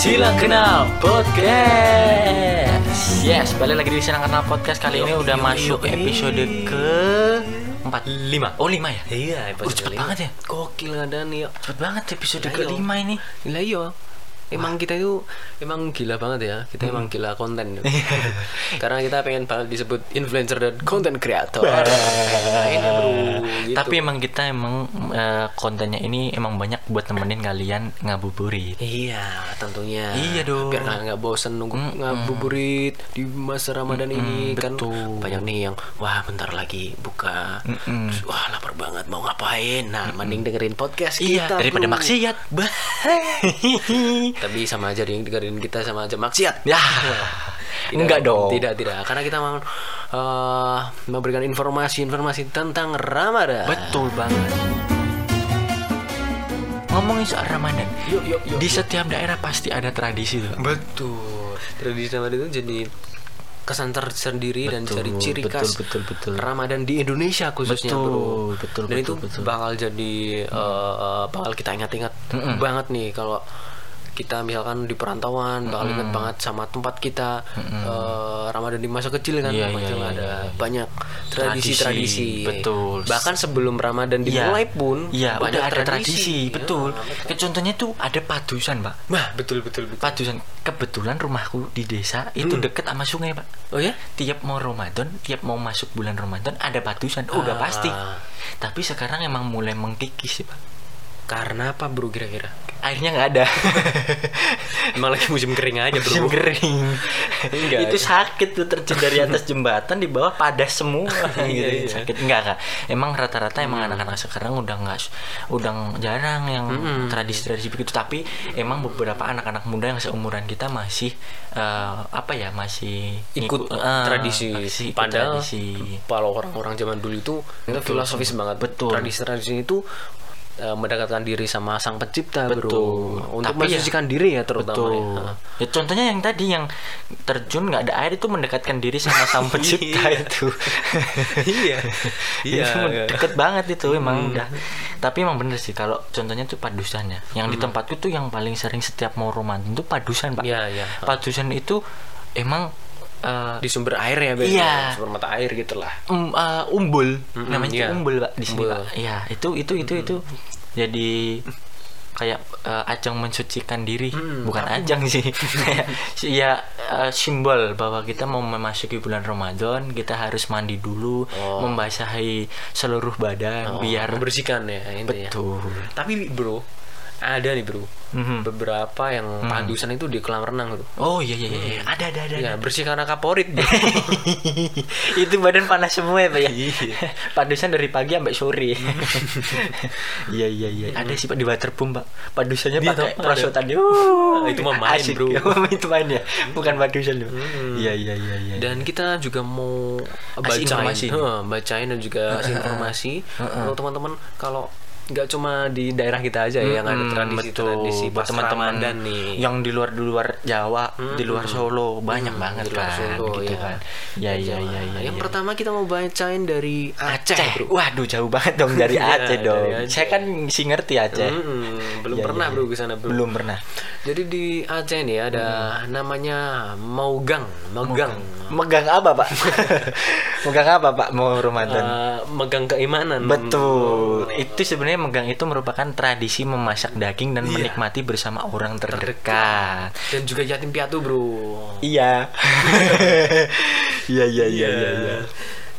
Silang Kenal Podcast. Yes, balik lagi di Silang Kenal Podcast kali ini udah masuk episode ke empat lima. Oh lima ya? Iya, Uh, cepet banget ya. Gokil ada nih. Cepet banget episode ke lima ini. Lah iya. Emang kita itu emang gila banget ya. Kita emang gila konten. Karena kita pengen banget disebut influencer dan content creator. Nah, ini bro. Gitu. Tapi emang kita emang eh, kontennya ini emang banyak buat nemenin kalian ngabuburit. Iya, tentunya. Iya dong. Biar kalian nggak bosen nunggu Mm-mm. ngabuburit di masa Ramadan ini kan betul. banyak nih yang wah bentar lagi buka. Mm-mm. Terus, wah lapar banget mau ngapain? Nah, mending dengerin podcast Iya, kita. daripada bro. maksiat. Bah. Tapi sama aja dengerin kita sama aja maksiat. ya. Enggak dong. Tidak, tidak. Karena kita mau eh, memberikan informasi-informasi tentang Ramadan. Betul banget. Ngomongin soal Ramadan, Yuk, yuk, yuk. di setiap daerah pasti ada tradisi tuh. Betul. Tradisi Ramadan itu jadi kesan tersendiri dan Betul, jadi ciri betul, khas betul, betul. Ramadan di Indonesia khususnya Betul, bro. betul, dan betul, itu betul. bakal jadi eh, bakal kita ingat-ingat Mm-mm. banget nih kalau kita misalkan di perantauan bakal ingat banget sama tempat kita eh, Ramadan di masa kecil kan Iya, Macam iya, ada iya. banyak tradisi-tradisi Tradisi, betul. bahkan sebelum Ramadan Iya. dimulai pun Iya, banyak udah ada tradisi, Ya, betul. betul. Kayak Contohnya tuh ada padusan, Pak. Nah, betul betul betul. Padusan. Kebetulan rumahku di desa itu Hmm. deket sama sungai, Pak. Oh ya? Tiap mau Ramadan, tiap mau masuk bulan Ramadan ada padusan. Oh, udah Ah. pasti. Tapi sekarang emang mulai mengkikis sih, Pak. Karena apa bro kira-kira? Airnya nggak ada. Emang lagi musim kering aja bro. Musim kering. Enggak. itu sakit tuh terjun dari atas jembatan di bawah padas semua Iya, gitu. iya. Sakit enggak enggak. Emang rata-rata emang anak-anak sekarang udah enggak udah jarang yang Mm-mm. tradisi-tradisi begitu tapi emang beberapa anak-anak muda yang seumuran kita masih eh, apa ya masih ikut eh, tradisi masih ikut padahal tradisi. kalau orang-orang zaman dulu itu itu filosofis banget Betul. tradisi-tradisi itu eh, mendekatkan diri sama sang pencipta Betul. bro untuk Tapi ya- mensucikan diri ya terutama Betul. ya. Ya, contohnya yang tadi yang terjun nggak ada air itu mendekatkan diri sama sang pencipta Iya. itu. iya iya Itu iya. deket banget itu emang udah. Tapi emang bener sih kalau contohnya tuh padusannya. Yang di tempatku tuh yang paling sering setiap mau Ramadan tuh padusan, Pak. Iya, iya. Padusan itu emang eh, di sumber air ya biasanya Iya. sumber mata air gitulah. Um, eh, umbul. Mm-mm, namanya iya. umbul pak di sini Umbul. pak. Iya itu itu itu itu. Jadi kayak eh, ajang mensucikan diri. Mm, bukan ajang sih. Ya eh, simbol bahwa kita mau memasuki bulan Ramadan kita harus mandi dulu Oh. membasahi seluruh badan Oh, biar membersihkan ya intinya. Betul. Tapi bro ada nih bro. Mhm. beberapa yang padusan itu di kolam renang tuh oh iya iya iya. Iya. ada ada ada, ya bersih karena kaporit itu badan panas semua ya pak ya? Iya. padusan dari pagi sampai sore. Iya iya iya. Ada sih pak di waterboom pak. Padusannya Dia pakai prosotan dia Ah, itu mah main, asik. bro. itu main ya? Bukan padusan loh Hmm. iya iya iya iya Dan kita juga mau bacain, bacain dan juga kasih informasi. Untuk teman-teman kalau nggak cuma di daerah kita aja ya yang ada Hmm, tradisi-tradisi buat teman-teman Ramadan nih. yang di luar di luar Jawa di luar Solo banyak Hmm, banget di luar kan Solo, gitu ya. kan ya ya ya ya yang ya. pertama kita mau bacain dari Aceh, Aceh, bro. waduh jauh banget dong dari Iya, Aceh dari dong. Aceh. Saya kan si ngerti Aceh. Mm-mm, belum Iya, pernah iya, bro ke sana bro. Belum pernah. Jadi di Aceh nih ada namanya Maugang, Megang. Megang apa pak? megang apa pak mau Ramadan? Eh, megang keimanan. Betul. Itu sebenarnya megang itu merupakan tradisi memasak daging dan Iya. menikmati bersama orang terdekat. Dan juga yatim piatu bro. Iya. Iya iya iya iya.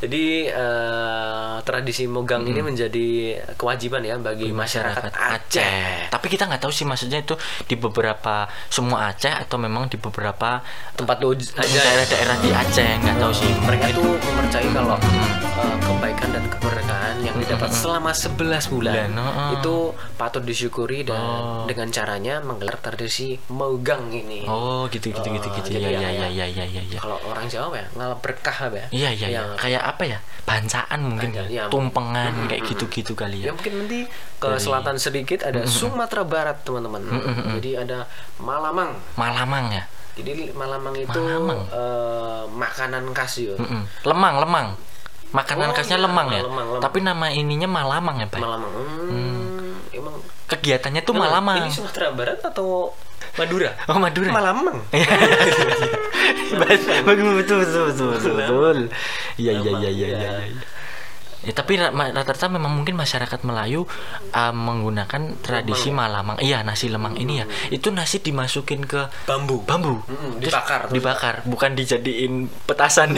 Iya. Jadi eh, tradisi mogang ini menjadi kewajiban ya bagi masyarakat Aceh. Tapi kita nggak tahu sih maksudnya itu di beberapa semua Aceh atau memang di beberapa Tempat lo ya. daerah-daerah di Aceh nggak tahu sih. Mereka itu mempercayai kalau eh, kebaikan dan keberkahan yang didapat selama 11 bulan Bulan, heeh. itu patut disyukuri dan Oh. dengan caranya menggelar tradisi mogang ini. Oh gitu gitu gitu Oh, gitu jadi ya ya ya, ya ya ya ya. Kalau orang Jawa ya ngalap berkah apa ya? Iya iya iya. Yang- Kayak apa ya? Bancaan mungkin ya. iya. Tumpengan Mm, kayak mm, gitu-gitu kali ya. Ya mungkin nanti ke Dari- selatan sedikit ada Sumatera Barat teman-teman. Jadi ada Malamang. Malamang ya. Jadi Malamang itu Malamang. eh, makanan khas ya. Mm-mm. Lemang lemang. Makanan Oh, khasnya iya, lemang ya. lemang, lemang. Tapi nama ininya Malamang ya, Pak. Malamang. Hmm, Emang Kegiatannya tuh Malamang. Ini Sumatera Barat atau Madura. Oh Madura. Malamang. betul betul betul betul betul betul. Iya iya iya iya Iya. Ya, tapi rata-rata memang mungkin masyarakat Melayu uh, menggunakan tradisi malamang. Iya, nasi lemang ini ya. Itu nasi dimasukin ke Bambu. bambu. Terus dibakar, terus Dibakar, bukan dijadiin petasan.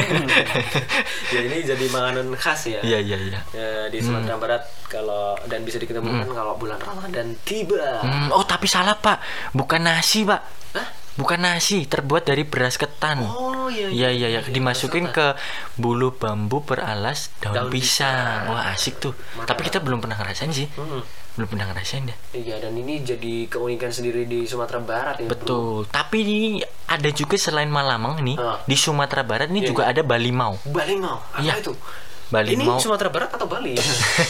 ya ini jadi makanan khas ya. Iya iya iya. Ya, di Sumatera Barat kalau dan bisa diketemukan kalau bulan Ramadan tiba. Hmm, oh tapi salah pak, bukan nasi pak, Hah? Bukan nasi, terbuat dari beras ketan. Oh iya Iya iya iya, dimasukin ke bulu bambu peralas daun, Daun pisang. Wah asik tuh. Tapi kita belum pernah ngerasain sih, Mm-mm. belum pernah ngerasain deh. Iya dan ini jadi keunikan sendiri di Sumatera Barat ya. bro. Betul. Tapi ini ada juga selain Malamang nih Ah. di Sumatera Barat ini Iya, juga ada Balimau. Balimau. Apa Iya. itu? Balimau. Ini Sumatera Barat atau Bali?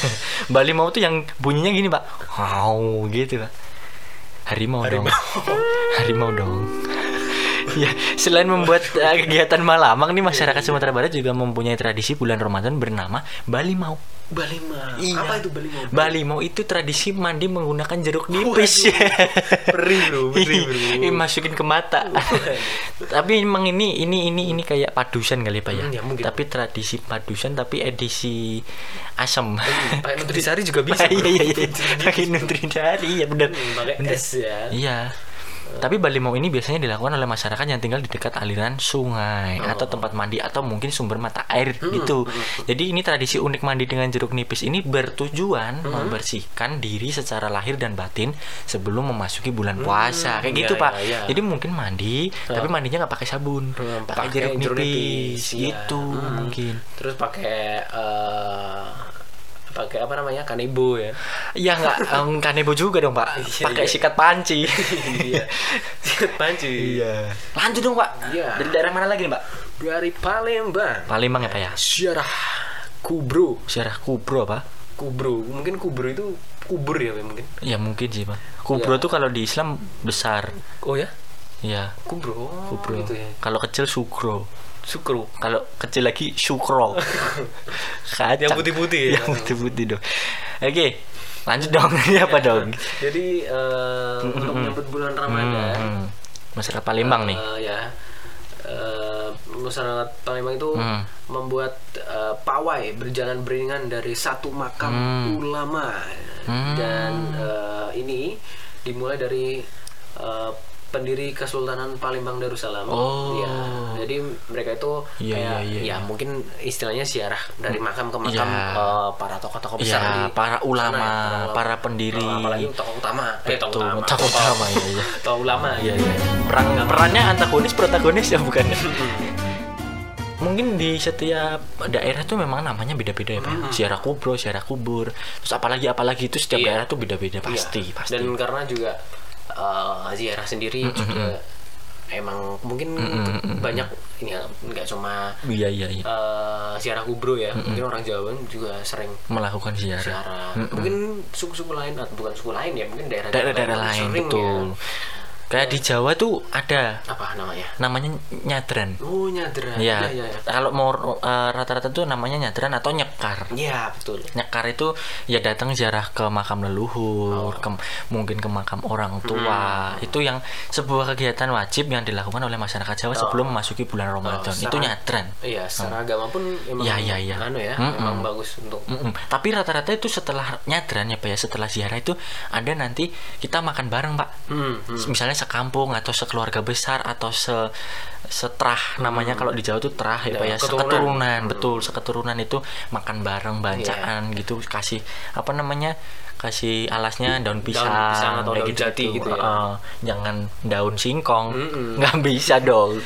Balimau tuh yang bunyinya gini pak, wow gitu pak. Harimau, dong. Harimau dong. Ya, selain membuat uh, kegiatan malamang nih masyarakat Sumatera Barat juga mempunyai tradisi bulan Ramadan bernama Balimau. Balimau. Iya. Apa itu Balimau? Balimau itu tradisi mandi menggunakan jeruk nipis. Perih, bro, perih, bro. Ini masukin ke mata. tapi emang ini ini ini ini kayak padusan kali pak ya. Hmm, ya, mungkin. tapi tradisi padusan tapi edisi asam. Pakai nutrisari juga bisa. iya iya iya. Pakai nutrisari ya benar. Hmm, Pakai es ya. Iya. Tapi balimau ini biasanya dilakukan oleh masyarakat yang tinggal di dekat aliran sungai Oh. atau tempat mandi atau mungkin sumber mata air Hmm, gitu. Jadi ini tradisi unik mandi dengan jeruk nipis ini bertujuan Hmm. membersihkan diri secara lahir dan batin sebelum memasuki bulan puasa. Kayak iya, gitu, Pak. iya, iya. Jadi mungkin mandi tapi mandinya nggak pakai sabun, Hmm, pakai jeruk jeruk nipis, nipis, iya. gitu Hmm. mungkin. Terus pakai eh, pakai apa namanya? Kanebo ya. Ya nggak um, kanebo juga dong, Pak. Iya, pakai iya. sikat panci. Iya. Sikat panci. Iya. Lanjut dong, Pak. Iya. Dari daerah mana lagi nih, Pak? Dari Palembang. Palembang ya, Pak ya? Syarah Kubro. Syarah kubro apa? Kubro. Mungkin kubro itu kubur ya Pak, mungkin. Ya mungkin sih pak. Kubro Ya. tuh kalau di Islam besar. Oh ya? Ya. Kubro. Oh, Kubro. gitu ya. Kalau kecil sukro. Sukro. Kalau kecil lagi sukro. Kacang. Yang putih-putih ya? Yang putih-putih dong. Oke. Lanjut dong. Ini apa dong? Jadi eh, untuk menyambut bulan Ramadan, Hmm. Masyarakat Palembang nih. eh, ya eh, masyarakat Palembang itu Hmm. membuat eh, pawai berjalan beriringan dari satu makam Hmm. ulama Hmm. dan eh, ini dimulai dari eh, pendiri Kesultanan Palembang Darussalam. Oh. Ya, jadi mereka itu Iya, kayak iya, iya, ya iya. mungkin istilahnya siarah dari makam ke makam Iya. eh, para tokoh-tokoh besar Ya, di para sana ulama, ya, para pendiri. Oh, apalagi tokoh utama. Eh, tokoh Betul, utama. tokoh utama, iya, iya. Tokoh ulama. Iya, iya. Perang perannya antagonis protagonis ya bukan? Mungkin di setiap daerah tuh memang namanya beda-beda ya, Pak. Siara kubro, siara kubur. Terus apalagi apalagi itu setiap Iya. daerah tuh beda-beda Iya. pasti, pasti. Dan karena juga eh, ziarah sendiri juga emang mungkin banyak ini ya nggak cuma Iya, iya, iya. eh, ziarah kubro ya, mungkin orang Jawa juga sering Melakukan siara. ziarah. Mungkin suku-suku lain atau bukan suku lain ya, mungkin daerah Daerah-daerah lain sering betul. ya. Kayak di Jawa tuh ada Apa namanya? namanya nyadran. Oh, nyadra. Iya. Iya, iya. Kalau mau eh, rata-rata tuh namanya nyadran atau nyekar. Iya, betul. Nyekar itu ya datang ziarah ke makam leluhur, ke, mungkin ke makam orang tua. Itu yang sebuah kegiatan wajib yang dilakukan oleh masyarakat Jawa sebelum memasuki bulan Ramadan. itu secara- nyadran. Iya, secara agama pun emang Iya, iya, iya. anu ya, Mm-mm. emang bagus untuk Mm-mm. Tapi rata-rata itu setelah nyadran ya Pak ya, setelah ziarah itu ada nanti kita makan bareng Pak. Hmm, hmm. Misalnya sekampung atau sekeluarga besar atau se setrah namanya kalau di Jawa itu terah ya, Ya, Pak ya, keturunan. seketurunan, betul, seketurunan itu makan bareng bancaan gitu, kasih apa namanya? Kasih alasnya daun pisang, pisang atau daun jati gitu ya. Heeh. jangan daun singkong Mm-mm. nggak bisa dong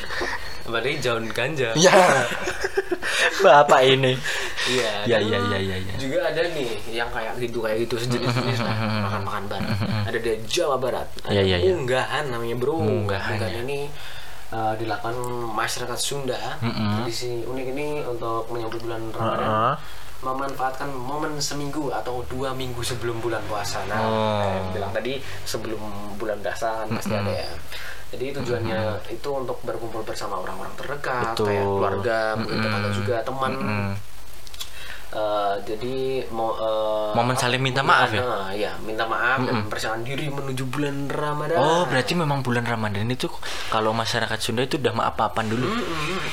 Berarti daun ganja. ya bapak ini Iya. ya dan ya ya ya ya Juga ada nih yang kayak gitu kayak gitu sejenis-jenis lah makan-makan bareng. Ada di Jawa Barat. Ada Iya, iya, iya. unggahan namanya bro. Unggahan, Unggahan ya. ini uh, dilakukan masyarakat Sunda. Mm-mm. Tradisi unik ini untuk menyambut bulan Ramadan. Heeh. Memanfaatkan momen seminggu atau dua minggu sebelum bulan puasa. Nah, Oh. kayak bilang tadi sebelum bulan puasa kan pasti ada ya. Jadi tujuannya itu untuk berkumpul bersama orang-orang terdekat, Betul. kayak keluarga, mungkin tetangga juga, teman. Mm-mm. Eh, jadi mau eh, Momen saling minta maaf ya? Nah, iya, minta maaf dan mempersiapkan diri menuju bulan Ramadan. Oh, berarti memang bulan Ramadan itu kalau masyarakat Sunda itu udah maaf-maafan dulu.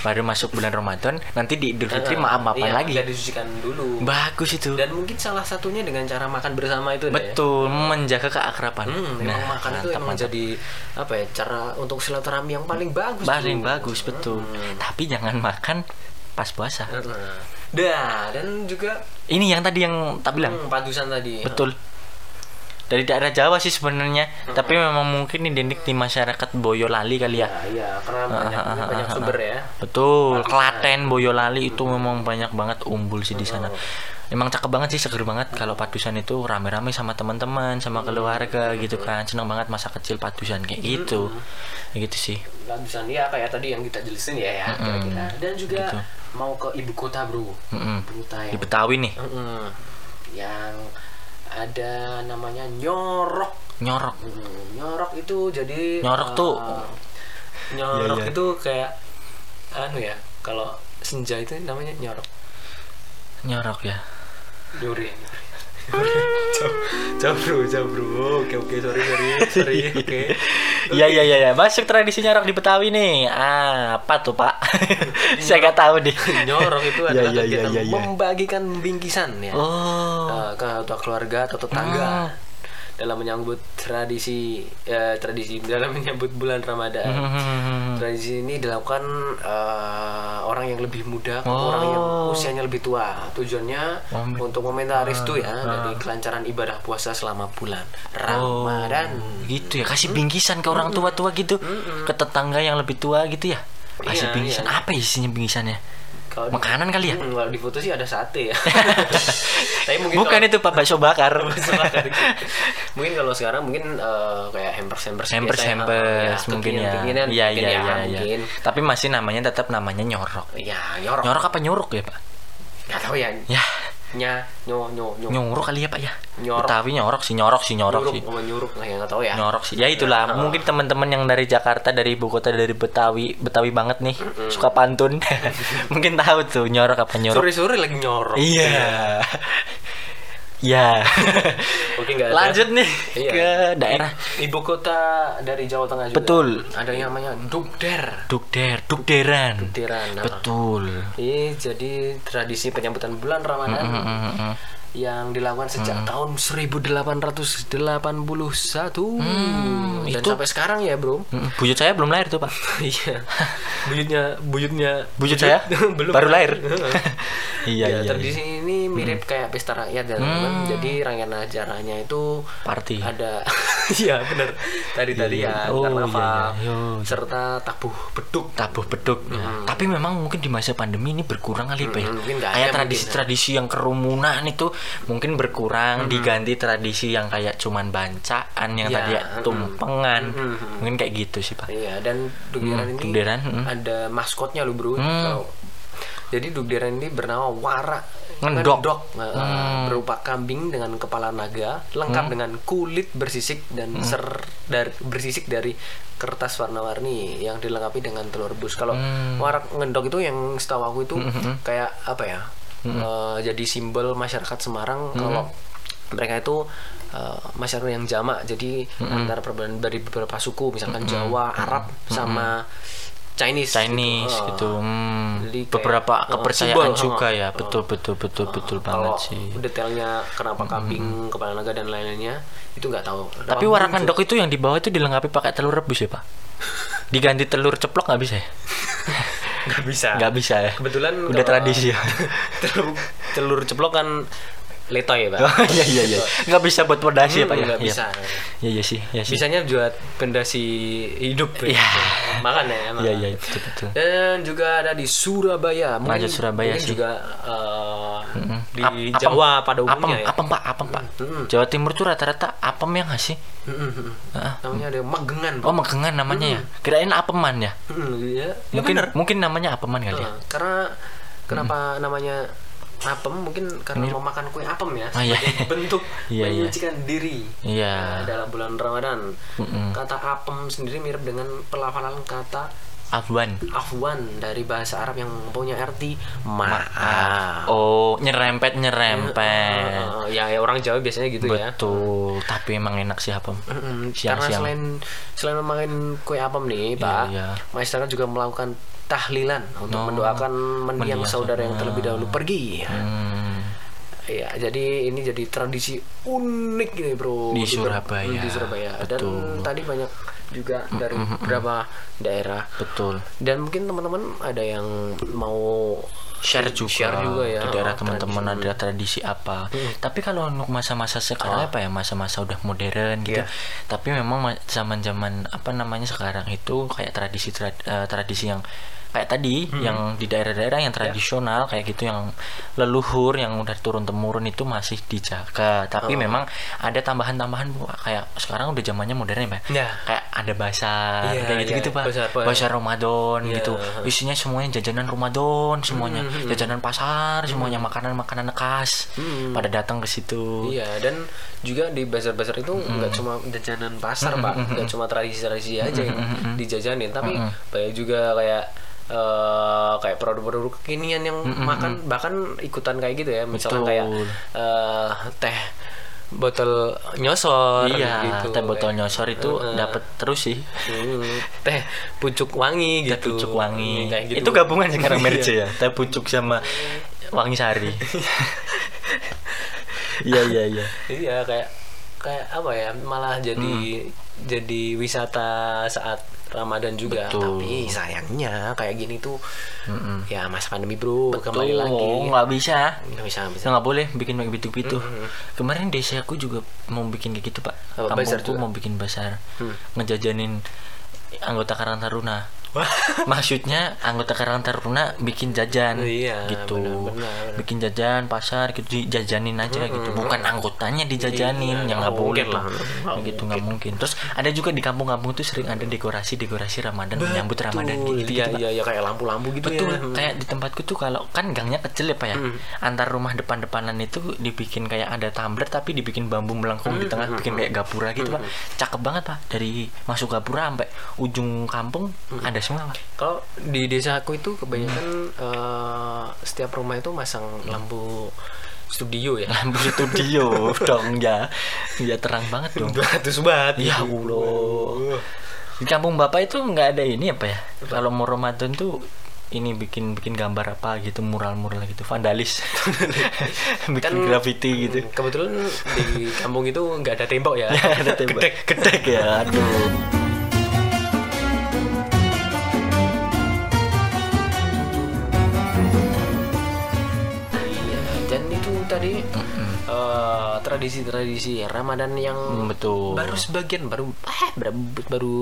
Baru masuk bulan Ramadan, nanti di Idul Fitri Eh, maaf-maafan iya, lagi. biar disucikan dulu. Bagus itu. Dan mungkin salah satunya dengan cara makan bersama itu. Betul, menjaga keakraban. Hmm, memang Nah, makan itu mantap, emang mantap. jadi apa ya cara untuk silaturahmi yang paling bagus. paling bagus betul. Hmm. Tapi jangan makan pas puasa. Nah, dah dan juga Ini yang tadi yang tak bilang. hmm, padusan tadi. Betul. Dari daerah Jawa sih sebenarnya, tapi memang mungkin identik di masyarakat Boyolali kali ya. Ya, iya, karena banyak ah, banyak ah, sumber ya. Betul, Klaten, Boyolali itu memang banyak banget umbul sih di sana. Emang cakep banget sih, seger banget kalau padusan itu rame-rame sama teman-teman, sama keluarga gitu kan. Seneng banget masa kecil padusan kayak gitu. Kayak gitu sih. Padusan ya kayak tadi yang kita jelasin ya ya kira-kira. Dan juga Gitu. mau ke ibu kota, Bro. Mm-mm. Ibu kota Di yang Betawi nih, Mm-mm. yang ada namanya nyorok nyorok. Hmm, nyorok itu jadi Nyorok eh, tuh. nyorok Iya, iya. itu kayak anu ya kalau senja itu namanya nyorok Nyorok ya. Duri jauh bro jauh bro oke oke sorry sorry sorry oke Iya iya iya, iya. masuk tradisi nyorok di Betawi nih. Ah, apa tuh Pak? Saya nggak tahu deh. nyorok itu Iya, adalah iya, iya, kegiatan iya, iya. membagikan bingkisan ya Oh, Eh, ke keluarga atau tetangga dalam menyambut tradisi eh, tradisi dalam menyambut bulan Ramadan Hmm. Tradisi ini dilakukan eh, orang yang lebih muda ke Oh. orang yang usianya lebih tua. Tujuannya Oh, untuk meminta restu ya Ah. dari kelancaran ibadah puasa selama bulan Ramadan. gitu ya kasih bingkisan ke orang tua-tua gitu ke tetangga yang lebih tua gitu ya kasih Iya, bingkisan iya. apa isinya bingkisannya Kalau di- makanan kali ya? Hmm, kalau di foto sih ada sate ya. Tapi mungkin bukan kalau- itu pak bakso bakar. Mungkin kalau sekarang mungkin eh, kayak hampers hampers hampers hampers mungkin ya. iya iya iya iya. mungkin. Tapi masih namanya tetap namanya nyorok. Ya nyorok. Nyorok apa nyuruk ya pak? Nggak tahu ya. Ya nya nyo nyo nyo. Nyuruk kali ya pak ya? Nyorok. Betawi nyorok sih nyorok sih nyorok nyuruk sih. sama nyuruk lah ya nggak tahu ya. Nyorok sih. Ya itulah. Mungkin teman-teman yang dari Jakarta dari ibu kota dari Betawi Betawi banget nih suka pantun. Mungkin tahu tuh nyorok apa nyuruk. Sore sore lagi nyorok. Iya ya Oke nggak ada. lanjut nih Iya. ke daerah ibu kota dari Jawa Tengah juga. Betul. Ada yang namanya Dukder. Dukder Dukderan Dukderan. Nah, betul Ini jadi tradisi penyambutan bulan Ramadan Mm, mm, mm, mm. yang dilakukan sejak tahun 1881 Hmm, dan itu- sampai sekarang ya, Bro. Buyut saya belum lahir tuh pak Iya. buyutnya buyutnya buyut saya belum baru lahir iya ya, iya tradisi ini mirip kayak pesta rakyat ya teman-teman. Hmm. Jadi rangkaian acaranya itu party. ada iya benar tadi tadi Iya, iya. ya Oh, karnaval iya, iya. Serta tabuh beduk. Tabuh beduk ya. tapi memang mungkin di masa pandemi ini berkurang kali pak ya kayak tradisi-tradisi yang kerumunan itu mungkin berkurang diganti tradisi yang kayak cuman bancaan yang Ya, tadi ya, mm, tumpengan. Mm, mungkin kayak gitu sih pak. Iya dan dugderan Hmm, ini dugderan, mm. ada maskotnya loh bro. Hmm. Jadi dugderan ini bernama wara Ngendok. Nah, Hmm. berupa kambing dengan kepala naga lengkap dengan kulit bersisik dan Hmm. ser dari bersisik dari kertas warna-warni yang dilengkapi dengan telur rebus. Kalau Hmm. warak ngendok itu yang setahu aku itu kayak apa ya eh, jadi simbol masyarakat Semarang kalau mereka itu eh, masyarakat yang jamak. Jadi antara perbedaan dari beberapa suku misalkan Jawa Arab sama Chinese Chinese Ah. gitu. Hmm. Jadi beberapa kepercayaan simbol, juga ya. Betul betul betul betul kalau banget sih. detailnya kenapa kambing kepala naga dan lain-lainnya itu nggak tahu. Tapi warak ngendok itu yang di bawah itu dilengkapi pakai telur rebus ya pak? Diganti telur ceplok nggak bisa ya? Nggak bisa. Nggak bisa ya? Kebetulan udah tradisi ya. telur telur ceplok kan letoy ya pak? Oh, iya iya iya. Nggak bisa buat pondasi ya pak ya? nggak Iya. bisa. Iya. Iya sih iya sih. Bisanya buat pendasi hidup ya. Iya. makan ya makan. iya iya betul betul. Dan juga ada di Surabaya. Mungkin, Surabaya mungkin sih. juga eh, di Ap- apem- Jawa pada apem, umumnya ya. apem pak apem pak. Mm-mm. Jawa Timur tuh rata-rata apem yang ngasih Mm-mm, mm-mm. Ah. namanya ada magengan oh megengan namanya ya? Kirain apeman ya? Mm, ya, ya mungkin bener. mungkin namanya apeman kali ya? Karena kenapa namanya apem mungkin karena memakan kue apem ya Ah, iya. sebagai bentuk Iya, iya. menyucikan diri Iya. Nah, dalam bulan Ramadan Mm-mm. kata apem sendiri mirip dengan pelafalan kata Afwan. afwan dari bahasa Arab yang punya arti maaf. Oh, nyerempet nyerempet. Eh, ya, ya orang Jawa biasanya gitu ya. Betul. Tapi emang enak sih apem. Mm-mm, Karena selain selain memakan kue apem nih, Pak, iya. masyarakat juga melakukan tahlilan untuk Oh, mendoakan mendiang saudara yang terlebih dahulu pergi. Hmm. Iya, jadi ini jadi tradisi unik nih, Bro. Di Gitu. Surabaya. Di Surabaya. Dan Betul. tadi banyak juga dari beberapa daerah. Betul. Dan mungkin teman-teman ada yang mau share juga, share juga ya di daerah oh, teman-teman ada tradisi apa. Tapi kalau untuk masa-masa sekarang apa ya masa-masa udah modern gitu. Iya. tapi memang ma- zaman-zaman apa namanya sekarang itu kayak tradisi tra- eh, tradisi yang kayak tadi yang di daerah-daerah yang tradisional kayak gitu yang leluhur yang udah turun temurun itu masih dijaga. Tapi memang ada tambahan-tambahan Bu. kayak sekarang udah zamannya modern ya Ya. kayak ada basar Iya, kayak gitu-gitu iya, Pak. Basar, Ramadan Iya. gitu. isinya semuanya jajanan Ramadan semuanya. Hmm, jajanan pasar semuanya. Makanan-makanan khas. Pada datang ke situ. Iya dan juga di bazar-bazar itu nggak cuma jajanan pasar pak, nggak cuma tradisi-tradisi aja yang dijajanin, tapi banyak juga kayak eh, kayak produk-produk kekinian yang makan bahkan ikutan kayak gitu ya, misalnya Betul. kayak eh, teh botol nyosor iya gitu. teh botol kayak, nyosor itu Heeh. dapat terus sih hmm, teh pucuk wangi teh gitu. pucuk wangi kayak gitu. itu gabungan sekarang merce ya teh pucuk sama wangi sari iya iya iya Iya kayak kayak apa ya malah jadi jadi wisata saat Ramadan juga Betul. tapi sayangnya kayak gini tuh Mm-mm. ya masa pandemi bro kembali Tuh, lagi nggak bisa nggak bisa nggak bisa nggak boleh bikin kayak gitu-gitu. Kemarin desa aku juga mau bikin kayak gitu pak. Apa, Kampungku mau bikin basar, Hmm. ngejajanin anggota Karang Taruna. Maksudnya anggota Karang Taruna bikin jajan, Iya, gitu. benar, benar. Bikin jajan pasar gitu dijajanin aja gitu. Bukan anggotanya dijajanin, Iya, yang nggak boleh mungkin lah, Gitu nggak mungkin. Terus ada juga di kampung-kampung tuh sering ada dekorasi-dekorasi Ramadan menyambut Ramadan Betul, gitu. iya iya iya kayak lampu-lampu gitu Betul, ya Hmm. kayak di tempatku tuh kalau kan gangnya kecil ya pak ya. Antar rumah depan-depanan itu dibikin kayak ada tumbler tapi dibikin bambu melengkung di tengah, bikin kayak gapura gitu pak. Cakep banget pak. Dari masuk gapura sampai ujung kampung ada semua pak. kalau di desa aku itu kebanyakan eh, setiap rumah itu masang lampu studio ya Lampu studio dong ya, ya terang banget dong. 200 watt Ya Allah. Di kampung bapak itu nggak ada ini apa ya? Kalau mau Ramadan tuh ini bikin bikin gambar apa gitu mural-mural gitu vandalis bikin Kan- graffiti gitu kebetulan di kampung itu nggak ada tembok ya Ya, ada tembak. Gedek, gedek ya aduh itu tadi eh, tradisi-tradisi Ramadan yang Hmm, betul. baru sebagian baru eh, baru, baru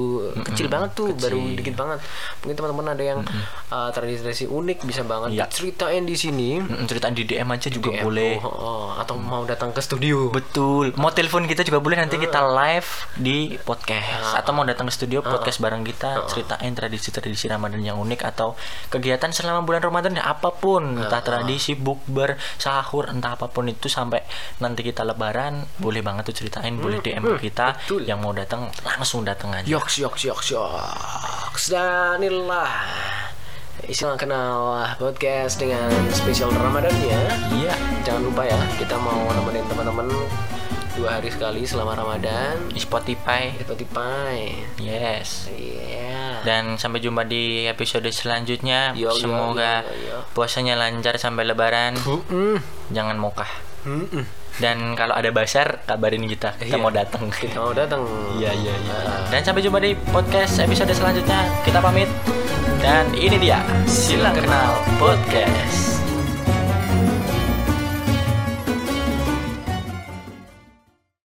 kecil banget tuh, baru dikit banget. Mungkin teman-teman ada yang eh, tradisi-tradisi unik bisa banget Iya. ceritain di sini. Mm, ceritain di DM aja juga DM, boleh. oh, oh, atau mau datang ke studio. betul. Mau telepon kita juga boleh nanti kita live di podcast. Atau mau datang ke studio podcast bareng kita ceritain tradisi-tradisi Ramadan yang unik atau kegiatan selama bulan Ramadan ya apa pun. Entah tradisi bukber sahur entah apa pun itu sampai nanti kita lebaran boleh banget tuh ceritain boleh DM ke kita betul. yang mau datang langsung datang aja Yoks, yoks, yoks, yoks. Dan inilah istilah kenal podcast dengan spesial Ramadan ya. iya Jangan lupa ya, kita mau nemenin teman-teman dua hari sekali selama Ramadan. di Spotify Spotify. yes Iya. Dan sampai jumpa di episode selanjutnya. Yo, Semoga yo, yo, yo. puasanya lancar sampai lebaran. Mm-mm. Jangan mokah. Mm-mm. Dan kalau ada basar, kabarin kita. Kita Iya. mau datang. Kita mau datang. Iya, iya, iya. Dan sampai jumpa di podcast episode selanjutnya. Kita pamit. Dan ini dia Silang Kenal Podcast.